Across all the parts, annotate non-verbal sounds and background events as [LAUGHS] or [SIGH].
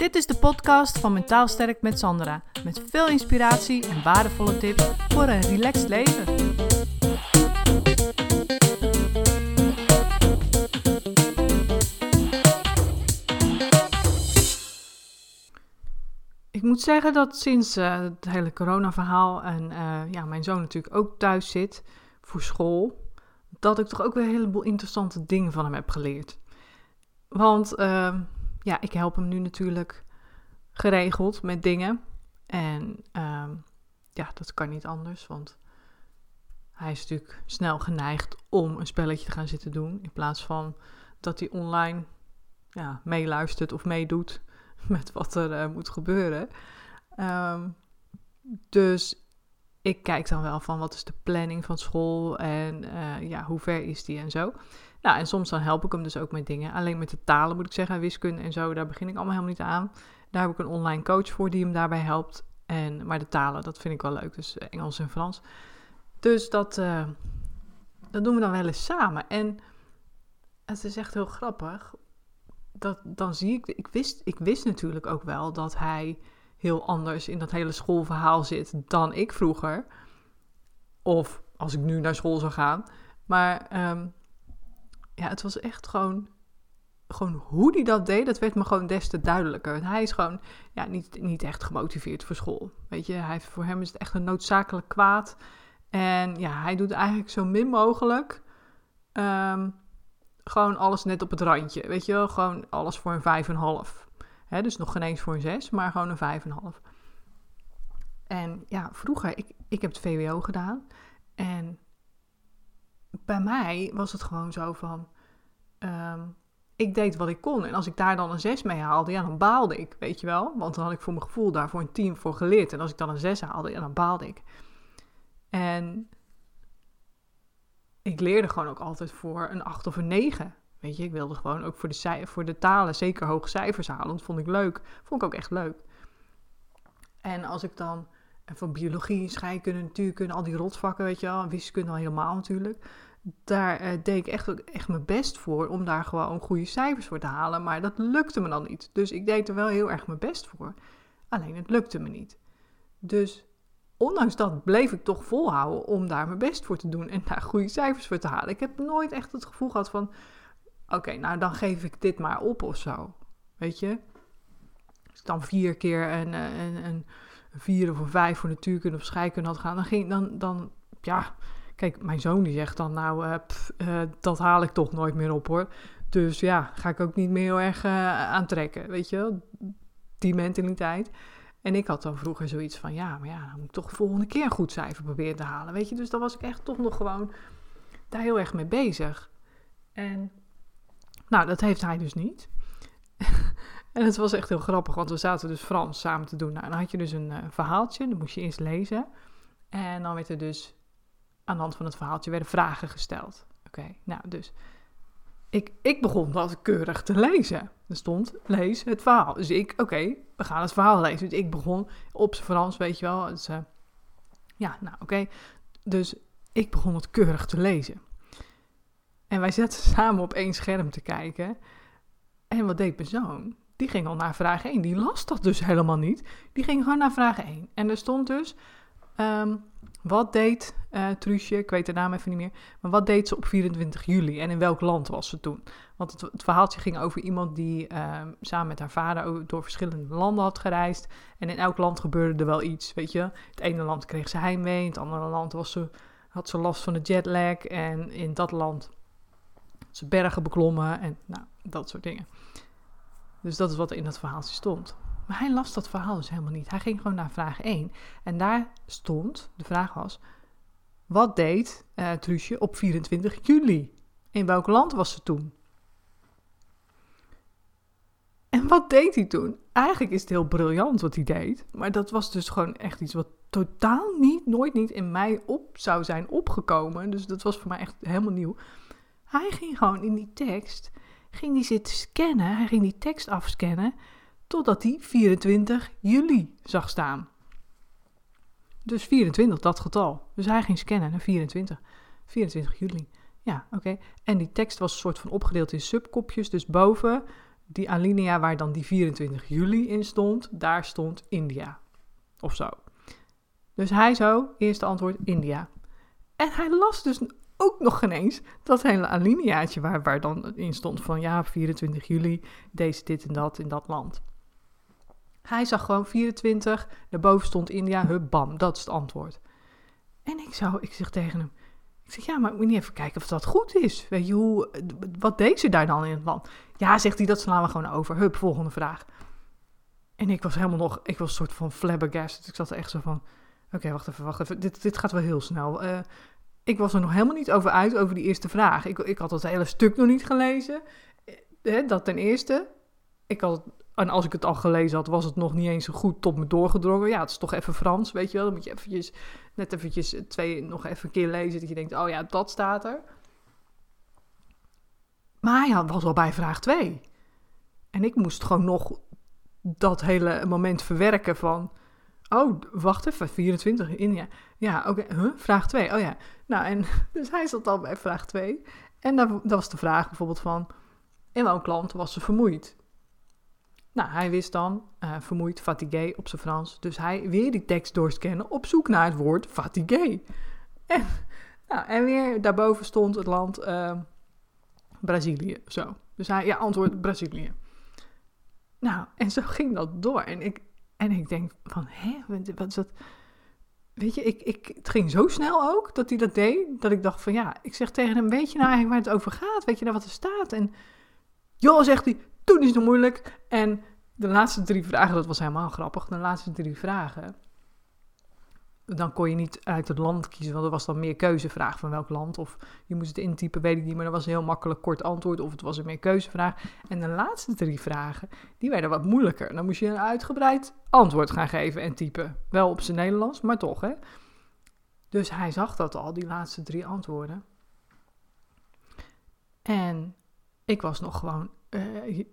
Dit is de podcast van Mentaal Sterk met Sandra. Met veel inspiratie en waardevolle tips voor een relaxed leven. Ik moet zeggen dat sinds uh, het hele corona-verhaal en uh, ja, mijn zoon natuurlijk ook thuis zit voor school, dat ik toch ook weer een heleboel interessante dingen van hem heb geleerd. Want uh, ja, ik help hem nu natuurlijk geregeld met dingen. En ehm, ja, dat kan niet anders, want hij is natuurlijk snel geneigd om een spelletje te gaan zitten doen. In plaats van dat hij online ja, meeluistert of meedoet [LAUGHS] met wat er uh, moet gebeuren. Um, dus ik kijk dan wel van wat is de planning van school en uh, ja, hoe ver is die en zo. Nou, en soms dan help ik hem dus ook met dingen. Alleen met de talen moet ik zeggen, wiskunde en zo, daar begin ik allemaal helemaal niet aan. Daar heb ik een online coach voor die hem daarbij helpt. En, maar de talen, dat vind ik wel leuk, dus Engels en Frans. Dus dat, uh, dat doen we dan wel eens samen. En het is echt heel grappig. Dat, dan zie ik, ik wist, ik wist natuurlijk ook wel dat hij heel anders in dat hele schoolverhaal zit dan ik vroeger. Of als ik nu naar school zou gaan. Maar um, ja, het was echt gewoon, gewoon hoe hij dat deed, dat werd me gewoon des te duidelijker. hij is gewoon ja, niet, niet echt gemotiveerd voor school. Weet je, hij, voor hem is het echt een noodzakelijk kwaad. En ja, hij doet eigenlijk zo min mogelijk um, gewoon alles net op het randje. Weet je wel, gewoon alles voor een vijf en half. Hè, dus nog geen eens voor een zes, maar gewoon een vijf en half. En ja, vroeger, ik, ik heb het VWO gedaan. En bij mij was het gewoon zo van. Um, ik deed wat ik kon. En als ik daar dan een 6 mee haalde, ja, dan baalde ik, weet je wel. Want dan had ik voor mijn gevoel daarvoor een team voor geleerd. En als ik dan een 6 haalde, ja, dan baalde ik. En ik leerde gewoon ook altijd voor een 8 of een 9. Weet je, ik wilde gewoon ook voor de, voor de talen zeker hoge cijfers halen. Dat vond ik leuk. Vond ik ook echt leuk. En als ik dan van biologie, scheikunde, natuurkunde, al die rotvakken, weet je wel, wiskunde al helemaal natuurlijk daar uh, deed ik echt, echt mijn best voor om daar gewoon goede cijfers voor te halen. Maar dat lukte me dan niet. Dus ik deed er wel heel erg mijn best voor. Alleen het lukte me niet. Dus ondanks dat bleef ik toch volhouden om daar mijn best voor te doen en daar goede cijfers voor te halen. Ik heb nooit echt het gevoel gehad van: oké, nou dan geef ik dit maar op of zo. Weet je? Als ik dan vier keer een, eh, een, vier of vijf voor natuurkunde of scheikunde had gaan, dan ging dan, dan ja Kijk, mijn zoon die zegt dan, nou, pff, uh, dat haal ik toch nooit meer op hoor. Dus ja, ga ik ook niet meer heel erg uh, aantrekken, weet je wel? Die mentaliteit. En ik had dan vroeger zoiets van, ja, maar ja, dan moet ik toch de volgende keer een goed cijfer proberen te halen, weet je? Dus dan was ik echt toch nog gewoon daar heel erg mee bezig. En nou, dat heeft hij dus niet. [LAUGHS] en het was echt heel grappig, want we zaten dus Frans samen te doen. Nou, dan had je dus een verhaaltje, dat moest je eerst lezen. En dan werd er dus aan de hand van het verhaaltje werden vragen gesteld. Oké, nou dus. Ik, ik begon dat keurig te lezen. Er stond, lees het verhaal. Dus ik, oké, we gaan het verhaal lezen. Dus ik begon op zijn Frans, weet je wel. Dus, uh, ja, nou oké. Dus ik begon het keurig te lezen. En wij zaten [LAUGHS] samen op één scherm te kijken. En wat deed mijn zoon? Die ging al naar vraag 1. Die las dat dus helemaal niet. Die ging gewoon naar vraag 1. En er stond dus... Um, wat deed uh, Truusje, ik weet de naam even niet meer, maar wat deed ze op 24 juli en in welk land was ze toen? Want het, het verhaaltje ging over iemand die uh, samen met haar vader door verschillende landen had gereisd. En in elk land gebeurde er wel iets, weet je. Het ene land kreeg ze heimwee, in het andere land was ze, had ze last van de jetlag. En in dat land had ze bergen beklommen en nou, dat soort dingen. Dus dat is wat er in dat verhaaltje stond. Maar hij las dat verhaal dus helemaal niet. Hij ging gewoon naar vraag 1. En daar stond, de vraag was, wat deed uh, Truusje op 24 juli? In welk land was ze toen? En wat deed hij toen? Eigenlijk is het heel briljant wat hij deed. Maar dat was dus gewoon echt iets wat totaal niet, nooit niet in mij op zou zijn opgekomen. Dus dat was voor mij echt helemaal nieuw. Hij ging gewoon in die tekst, ging die zitten scannen. Hij ging die tekst afscannen totdat hij 24 juli zag staan. Dus 24, dat getal. Dus hij ging scannen naar 24. 24 juli. Ja, oké. En die tekst was een soort van opgedeeld in subkopjes. Dus boven die alinea waar dan die 24 juli in stond, daar stond India. Of zo. Dus hij zo, eerste antwoord India. En hij las dus ook nog geen eens dat hele alineaatje waar, waar dan in stond van ja, 24 juli, deze dit en dat in dat land. Hij zag gewoon 24, daarboven stond India, hup, bam, dat is het antwoord. En ik zou, ik zeg tegen hem, ik zeg ja, maar moet je niet even kijken of dat goed is. Weet je, hoe, wat deed ze daar dan in het land? Ja, zegt hij, dat slaan we gewoon over. Hup, volgende vraag. En ik was helemaal nog, ik was een soort van flabbergasted. Ik zat er echt zo van, oké, wacht even, wacht even, dit, dit gaat wel heel snel. Uh, ik was er nog helemaal niet over uit, over die eerste vraag. Ik, ik had het hele stuk nog niet gelezen. Eh, dat ten eerste. Ik had, en als ik het al gelezen had, was het nog niet eens zo goed tot me doorgedrongen. Ja, het is toch even Frans, weet je wel. Dan moet je eventjes, net eventjes twee, nog even een keer lezen. Dat je denkt, oh ja, dat staat er. Maar hij was al bij vraag 2. En ik moest gewoon nog dat hele moment verwerken van... Oh, wacht even, 24 in, ja. Ja, oké, huh? vraag 2, oh ja. Nou, en [LAUGHS] dus hij zat al bij vraag 2. En dat was de vraag bijvoorbeeld van, in welk land was ze vermoeid? Nou, hij wist dan uh, vermoeid, fatigué op zijn Frans. Dus hij weer die tekst doorscannen op zoek naar het woord fatigué. En, nou, en weer daarboven stond het land uh, Brazilië, zo. Dus hij, ja, antwoord Brazilië. Nou, en zo ging dat door. En ik, en ik denk van, hè, wat is dat? Weet je, ik, ik, het ging zo snel ook dat hij dat deed, dat ik dacht van ja, ik zeg tegen hem, weet je nou eigenlijk waar het over gaat? Weet je nou wat er staat? En joh, zegt hij, toen is het moeilijk. En de laatste drie vragen, dat was helemaal grappig, de laatste drie vragen, dan kon je niet uit het land kiezen, want er was dan meer keuzevraag van welk land. Of je moest het intypen, weet ik niet, maar dat was een heel makkelijk kort antwoord. Of het was een meer keuzevraag. En de laatste drie vragen, die werden wat moeilijker. Dan moest je een uitgebreid antwoord gaan geven en typen. Wel op zijn Nederlands, maar toch, hè. Dus hij zag dat al, die laatste drie antwoorden. En ik was nog gewoon uh, ik,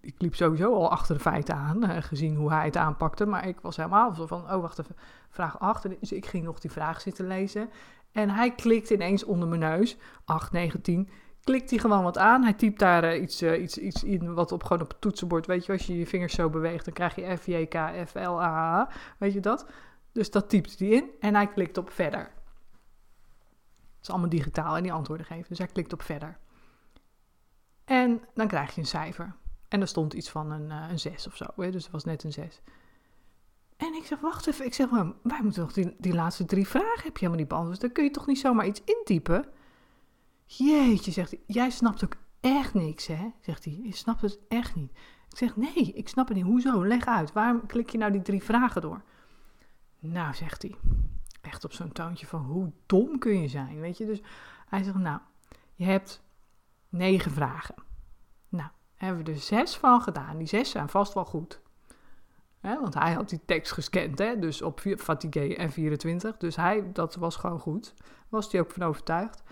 ik, liep sowieso al achter de feiten aan, uh, gezien hoe hij het aanpakte. Maar ik was helemaal zo van, oh wacht even, vraag 8. Dus ik ging nog die vraag zitten lezen. En hij klikt ineens onder mijn neus, 8, 9, 10. Klikt hij gewoon wat aan. Hij typt daar uh, iets, iets, iets in wat op, gewoon op het toetsenbord. Weet je, als je je vingers zo beweegt, dan krijg je F, J, K, F, L, A. Weet je dat? Dus dat typt hij in en hij klikt op verder. Het is allemaal digitaal en die antwoorden geven. Dus hij klikt op verder. En dan krijg je een cijfer. En er stond iets van een, uh, een 6 of zo. Dus het was net een 6. En ik zeg, wacht even. Ik zeg, maar wij moeten nog die, die laatste drie vragen heb je helemaal niet beantwoord. Dan kun je toch niet zomaar iets intypen? Jeetje, zegt hij. Jij snapt ook echt niks, hè? Zegt hij. Je snapt het echt niet. Ik zeg, nee, ik snap het niet. Hoezo? Leg uit. Waarom klik je nou die drie vragen door? Nou, zegt hij. Echt op zo'n toontje van, hoe dom kun je zijn, weet je? Dus hij zegt, nou, je hebt negen vragen. Nou, hebben we er zes van gedaan. Die zes zijn vast wel goed. want hij had die tekst gescand, hè? dus op Fatigue en 24. Dus hij, dat was gewoon goed. Was hij ook van overtuigd.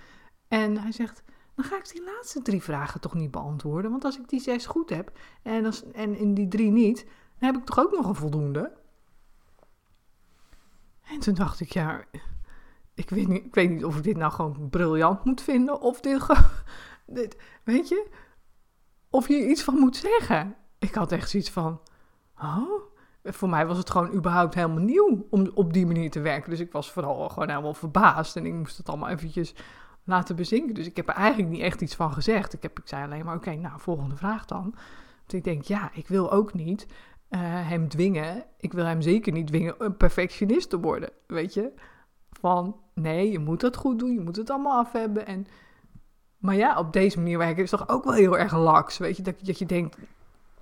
En hij zegt, dan ga ik die laatste drie vragen toch niet beantwoorden. Want als ik die zes goed heb en, als, en in die drie niet, dan heb ik toch ook nog een voldoende. En toen dacht ik, ja, ik weet niet, ik weet niet of ik dit nou gewoon briljant moet vinden. Of dit, weet je, of je iets van moet zeggen. Ik had echt zoiets van, oh, voor mij was het gewoon überhaupt helemaal nieuw om op die manier te werken. Dus ik was vooral gewoon helemaal verbaasd en ik moest het allemaal eventjes laten bezinken. Dus ik heb er eigenlijk niet echt iets van gezegd. Ik, heb, ik zei alleen maar, oké, nou, volgende vraag dan. Dus ik denk, ja, ik wil ook niet uh, hem dwingen. Ik wil hem zeker niet dwingen een perfectionist te worden, weet je. Van, nee, je moet het goed doen, je moet het allemaal af hebben en maar ja, op deze manier werken is toch ook wel heel erg laks. Weet je, dat, dat je denkt,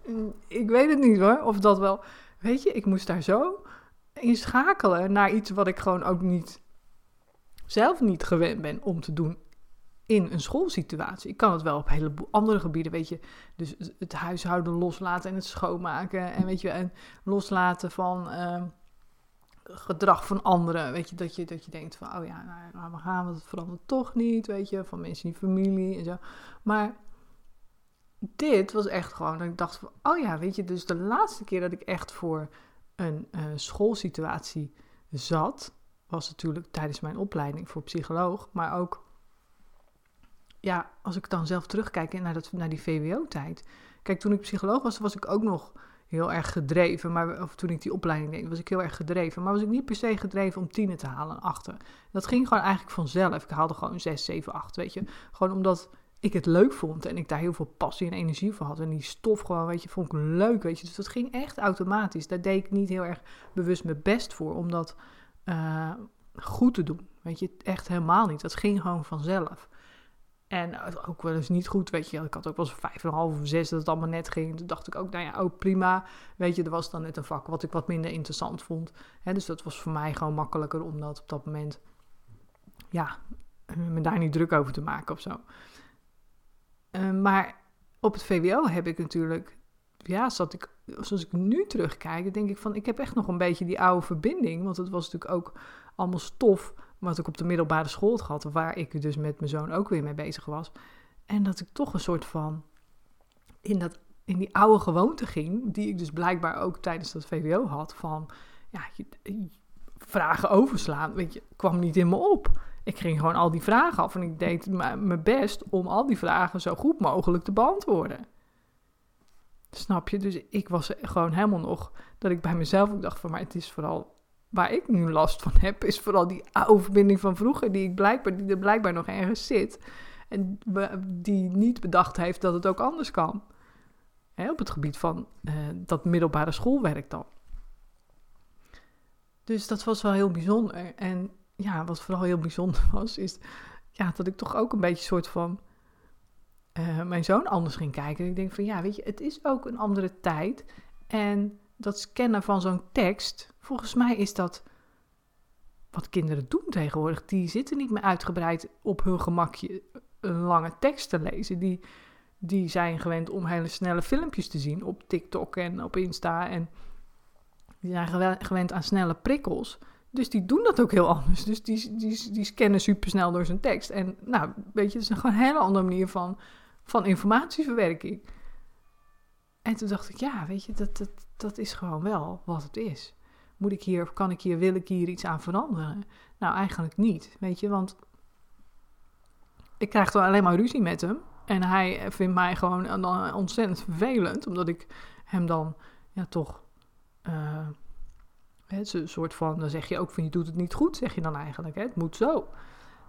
mm, ik weet het niet hoor, of dat wel. Weet je, ik moest daar zo in schakelen naar iets wat ik gewoon ook niet, zelf niet gewend ben om te doen in een schoolsituatie. Ik kan het wel op hele andere gebieden, weet je. Dus het huishouden loslaten en het schoonmaken. En weet je, en loslaten van... Ehm, gedrag van anderen. Weet je, dat je, dat je denkt van, oh ja, nou, we gaan, het verandert toch niet, weet je, van mensen in familie en zo. Maar dit was echt gewoon, dat ik dacht van, oh ja, weet je, dus de laatste keer dat ik echt voor een uh, schoolsituatie zat, was natuurlijk tijdens mijn opleiding voor psycholoog, maar ook, ja, als ik dan zelf terugkijk naar, dat, naar die VWO-tijd, Kijk, toen ik psycholoog was, was ik ook nog heel erg gedreven. Maar, of toen ik die opleiding deed, was ik heel erg gedreven. Maar was ik niet per se gedreven om tienen te halen en achter. Dat ging gewoon eigenlijk vanzelf. Ik haalde gewoon 6, 7, 8, weet je. Gewoon omdat ik het leuk vond en ik daar heel veel passie en energie voor had. En die stof gewoon, weet je, vond ik leuk, weet je. Dus dat ging echt automatisch. Daar deed ik niet heel erg bewust mijn best voor om dat uh, goed te doen. Weet je, echt helemaal niet. Dat ging gewoon vanzelf. En ook wel eens niet goed, weet je. Ik had ook wel eens vijf en een half of zes dat het allemaal net ging. Toen dacht ik ook, nou ja, ook prima. Weet je, er was dan net een vak wat ik wat minder interessant vond. Dus dat was voor mij gewoon makkelijker om dat op dat moment, ja, me daar niet druk over te maken of zo. Uh, maar op het VWO heb ik natuurlijk, ja, zat ik, zoals ik nu terugkijk, denk ik van, ik heb echt nog een beetje die oude verbinding. Want het was natuurlijk ook allemaal stof wat ik op de middelbare school had gehad, waar ik dus met mijn zoon ook weer mee bezig was. En dat ik toch een soort van in, dat, in die oude gewoonte ging, die ik dus blijkbaar ook tijdens dat VWO had, van ja, vragen overslaan, weet je, kwam niet in me op. Ik ging gewoon al die vragen af en ik deed mijn best om al die vragen zo goed mogelijk te beantwoorden. Snap je? Dus ik was gewoon helemaal nog dat ik bij mezelf ook dacht van, maar het is vooral waar ik nu last van heb, is vooral die oude van vroeger, die, ik blijkbaar, die er blijkbaar nog ergens zit. En die niet bedacht heeft dat het ook anders kan. Hè, op het gebied van uh, dat middelbare schoolwerk dan. Dus dat was wel heel bijzonder. En ja, wat vooral heel bijzonder [LAUGHS] was, is ja, dat ik toch ook een beetje soort van uh, mijn zoon anders ging kijken. En ik denk van ja, weet je, het is ook een andere tijd. En dat scannen van zo'n tekst, volgens mij is dat wat kinderen doen tegenwoordig. Die zitten niet meer uitgebreid op hun gemakje een lange tekst te lezen. Die, die zijn gewend om hele snelle filmpjes te zien op TikTok en op Insta. En die zijn gewend aan snelle prikkels. Dus die doen dat ook heel anders. Dus die, die, die scannen supersnel door zijn tekst. En nou, weet je, het is gewoon een hele andere manier van, van informatieverwerking. En toen dacht ik, ja, weet je, dat, dat, dat is gewoon wel wat het is. Moet ik hier, kan ik hier, wil ik hier iets aan veranderen? Nou, eigenlijk niet, weet je, want ik krijg toch alleen maar ruzie met hem. En hij vindt mij gewoon ontzettend vervelend, omdat ik hem dan, ja, toch, het een soort van, dan zeg je ook van je doet het niet goed, zeg je dan eigenlijk, hè? het moet zo.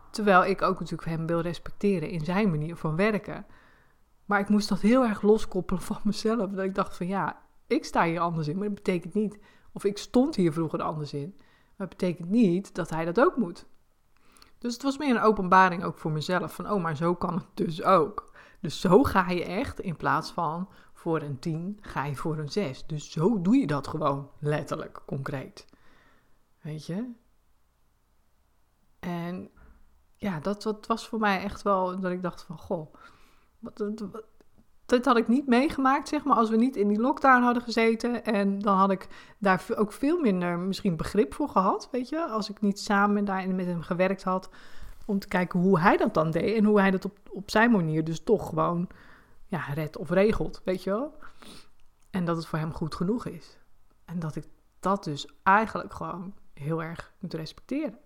Terwijl ik ook natuurlijk hem wil respecteren in zijn manier van werken. Maar ik moest dat heel erg loskoppelen van mezelf. Dat ik dacht van ja, ik sta hier anders in. Maar dat betekent niet, of ik stond hier vroeger anders in. Maar dat betekent niet dat hij dat ook moet. Dus het was meer een openbaring ook voor mezelf. Van oh, maar zo kan het dus ook. Dus zo ga je echt in plaats van voor een 10 ga je voor een 6. Dus zo doe je dat gewoon letterlijk, concreet. Weet je? En ja, dat, dat was voor mij echt wel dat ik dacht van goh dat had ik niet meegemaakt, zeg maar, als we niet in die lockdown hadden gezeten. En dan had ik daar ook veel minder misschien begrip voor gehad, weet je. Als ik niet samen daar met hem gewerkt had, om te kijken hoe hij dat dan deed. En hoe hij dat op, op zijn manier dus toch gewoon, ja, redt of regelt, weet je wel. En dat het voor hem goed genoeg is. En dat ik dat dus eigenlijk gewoon heel erg moet respecteren.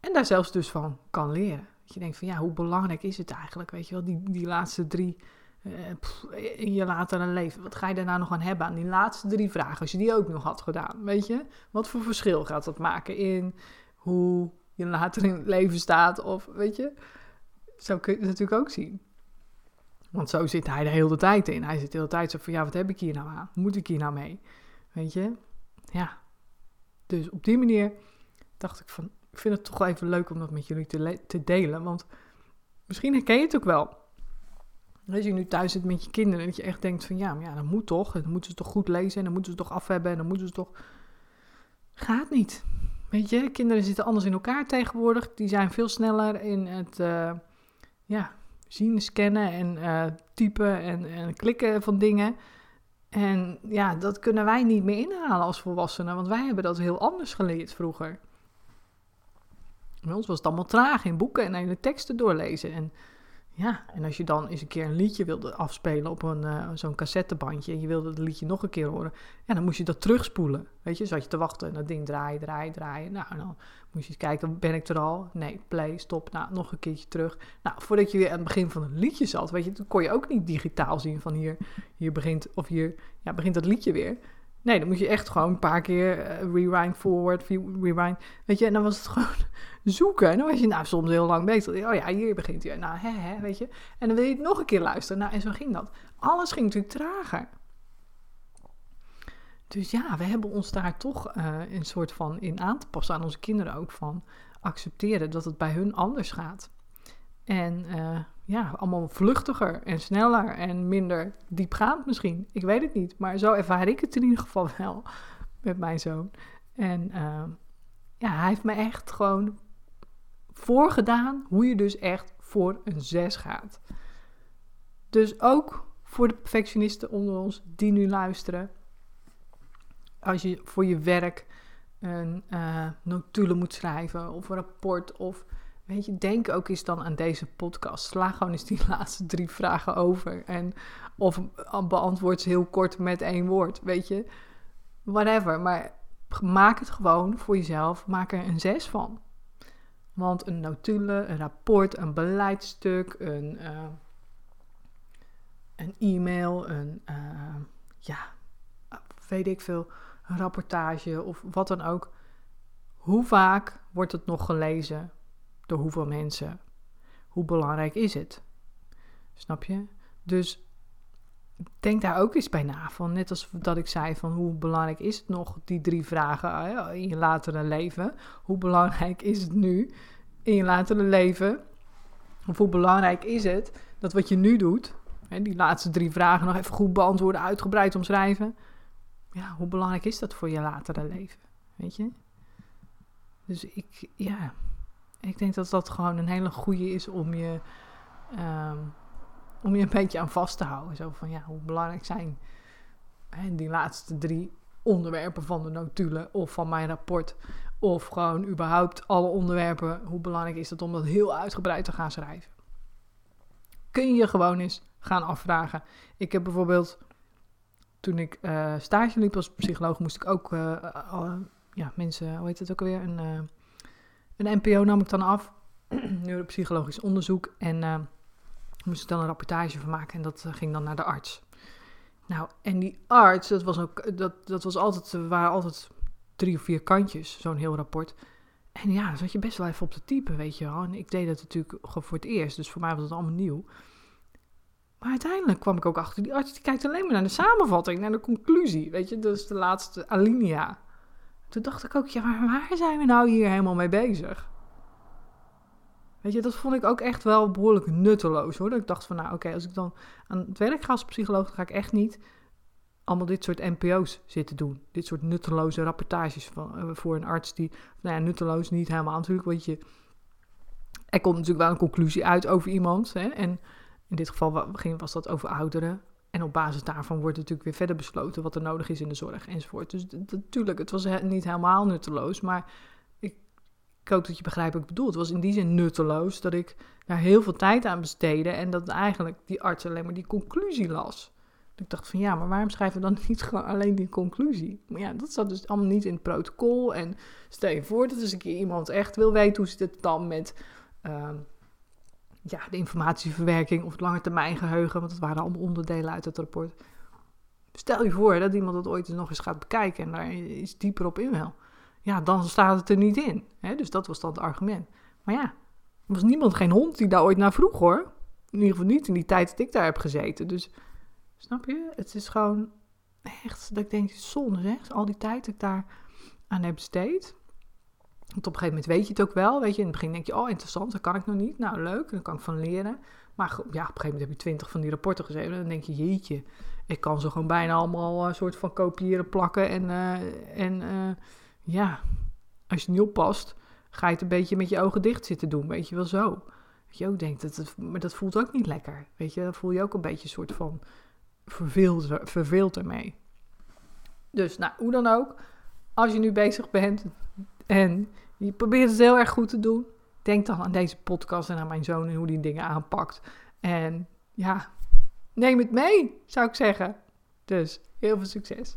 En daar zelfs dus van kan leren. Dat je denkt van ja, hoe belangrijk is het eigenlijk? Weet je wel, die, die laatste drie uh, in je latere leven. Wat ga je daarna nog aan hebben aan die laatste drie vragen? Als je die ook nog had gedaan, weet je? Wat voor verschil gaat dat maken in hoe je later in het leven staat? Of weet je, zo kun je het natuurlijk ook zien. Want zo zit hij de hele tijd in. Hij zit de hele tijd zo van, ja, wat heb ik hier nou aan? Moet ik hier nou mee? Weet je? Ja. Dus op die manier dacht ik van, ik vind het toch even leuk om dat met jullie te, te delen. Want misschien herken je het ook wel. Als je nu thuis zit met je kinderen en dat je echt denkt van ja, maar ja, dat moet toch. Dan moeten ze toch goed lezen en dan moeten ze toch af hebben en dan moeten ze toch... Gaat niet. Weet je, kinderen zitten anders in elkaar tegenwoordig. Die zijn veel sneller in het uh, ja, zien, scannen en uh, typen en, en klikken van dingen. En ja, dat kunnen wij niet meer inhalen als volwassenen, want wij hebben dat heel anders geleerd vroeger. Bij ons was het allemaal traag in boeken en hele teksten doorlezen. En Ja, en als je dan eens een keer een liedje wilde afspelen op een, uh, zo'n cassettebandje en je wilde het liedje nog een keer horen, ja, dan moest je dat terugspoelen. Weet je, zat je te wachten en dat ding draaien, draaien, draaien. Nou, dan moest je eens kijken, ben ik er al? Nee, play, stop, nou, nog een keertje terug. Nou, voordat je weer aan het begin van het liedje zat, weet je, dan kon je ook niet digitaal zien van hier, hier begint, of hier, ja, begint dat liedje weer. Nee, dan moet je echt gewoon een paar keer uh, rewind, forward, rewind. Weet je, en dan was het [LAUGHS] gewoon zoeken. En dan was je nou soms heel lang bezig. Oh ja, hier begint hij. Nou, hè, hè, weet je. En dan wil je het nog een keer luisteren. Nou, en zo ging dat. Alles ging natuurlijk trager. Dus ja, we hebben ons daar toch uh, een soort van in aan te passen aan onze kinderen ook van accepteren dat het bij hun anders gaat. En uh, ja, allemaal vluchtiger en sneller en minder diepgaand misschien. Ik weet het niet, maar zo ervaar ik het in ieder geval [LAUGHS] wel met mijn zoon. En uh, ja, hij heeft me echt gewoon voorgedaan hoe je dus echt voor een 6 gaat. Dus ook voor de perfectionisten onder ons die nu luisteren. Als je voor je werk een uh, notulen moet schrijven of een rapport of weet je, denk ook eens dan aan deze podcast. Sla gewoon eens die [LAUGHS] laatste drie vragen over en of beantwoord ze heel kort met één woord, weet je. Whatever, maar maak het gewoon voor jezelf, maak er een zes van. Want een notulen, een rapport, een beleidstuk, een, uh, een e-mail, een, uh, ja, weet ik veel, een rapportage of wat dan ook. Hoe vaak wordt het nog gelezen? Hoeveel mensen? Hoe belangrijk is het? Snap je? Dus denk daar ook eens bij na. Van, net als dat ik zei van hoe belangrijk is het nog, die drie vragen uh, in je latere leven. Hoe belangrijk is het nu in je latere leven? Of hoe belangrijk is het dat wat je nu doet, hè, die laatste drie vragen nog even goed beantwoorden, uitgebreid omschrijven. Ja, hoe belangrijk is dat voor je latere leven? Weet je? Dus ik, ja, ik denk dat dat gewoon een hele goede is om je... Um, om je een beetje aan vast te houden. Zo van, ja, hoe belangrijk zijn hè, die laatste drie onderwerpen van de notulen of van mijn rapport. Of gewoon überhaupt alle onderwerpen. Hoe belangrijk is het om dat heel uitgebreid te gaan schrijven? Kun je je gewoon eens gaan afvragen. Ik heb bijvoorbeeld, toen ik uh, stage liep als psycholoog, moest ik ook uh, uh, ja, mensen, hoe heet het ook alweer? Een, een NPO nam ik dan af. [CLEARS THROAT] Neuropsychologisch onderzoek. En moest ik dan een rapportage van maken en dat eh, ging dan naar de arts. Nou, en die arts, dat was ook, dat, dat was altijd, waren altijd drie of vier kantjes, zo'n heel rapport. En ja, dan zat je best wel even op te typen, weet je wel. En ik deed dat natuurlijk gewoon voor het eerst, dus voor mij was het allemaal nieuw. Maar uiteindelijk kwam ik ook achter, die arts die kijkt alleen maar naar de samenvatting, naar de conclusie, weet je. Dat is de laatste alinea. Toen dacht ik ook, ja, maar waar zijn we nou hier helemaal mee bezig? Weet je, dat vond ik ook echt wel behoorlijk nutteloos hoor. Dat ik dacht van, nou oké, als ik dan aan het werk ga als psycholoog, dan ga ik echt niet allemaal dit soort NPO's zitten doen. Dit soort nutteloze rapportages van, uh, voor een arts die, nou ja, nutteloos niet helemaal natuurlijk, want je, er komt natuurlijk wel een conclusie uit over iemand. Hè? En in dit geval was dat over ouderen. En op basis daarvan wordt natuurlijk weer verder besloten wat er nodig is in de zorg enzovoort. Dus natuurlijk, het was niet helemaal nutteloos, maar ik hoop dat je begrijpt wat ik bedoel. Het was in die zin nutteloos dat ik daar heel veel tijd aan besteedde en dat eigenlijk die arts alleen maar die conclusie las. ik dacht van ja, maar waarom schrijven we dan [LAUGHS] niet gewoon alleen die conclusie? Maar ja, dat zat dus allemaal niet in het protocol. En stel je voor dat als een keer iemand echt wil weten hoe zit het dan met uh, ja, de informatieverwerking of het lange termijn geheugen, want dat waren allemaal onderdelen uit het rapport. Stel je voor dat iemand dat ooit nog eens gaat bekijken en daar iets dieper op in wil ja, dan staat het er niet in. Hè? Dus dat was dan het argument. Maar ja, er was niemand, geen hond die daar ooit naar vroeg hoor. In ieder geval niet in die tijd dat ik daar heb gezeten. Dus snap je? Het is gewoon echt dat ik denk, zonde zeg. Al die tijd dat ik daar aan heb besteed. Want op een gegeven moment weet je het ook wel. Weet je, in het begin denk je, oh interessant, dat kan ik nog niet. Nou leuk, daar kan ik van leren. Maar ja, op een gegeven moment heb je twintig van die rapporten gezeten. En dan denk je, jeetje, ik kan ze gewoon bijna allemaal een eh, soort van kopiëren, plakken en... Uh, en uh, ja, als je niet oppast, ga je het een beetje met je ogen dicht zitten doen. Weet je wel zo. Dat je ook denkt, dat het, maar dat voelt ook niet lekker. Weet je, dan voel je ook een beetje een soort van verveeld, verveeld ermee. Dus, nou, hoe dan ook. Als je nu bezig bent en je probeert het heel erg goed te doen, denk dan aan deze podcast en aan mijn zoon en hoe die dingen aanpakt. En ja, neem het mee, zou ik zeggen. Dus heel veel succes.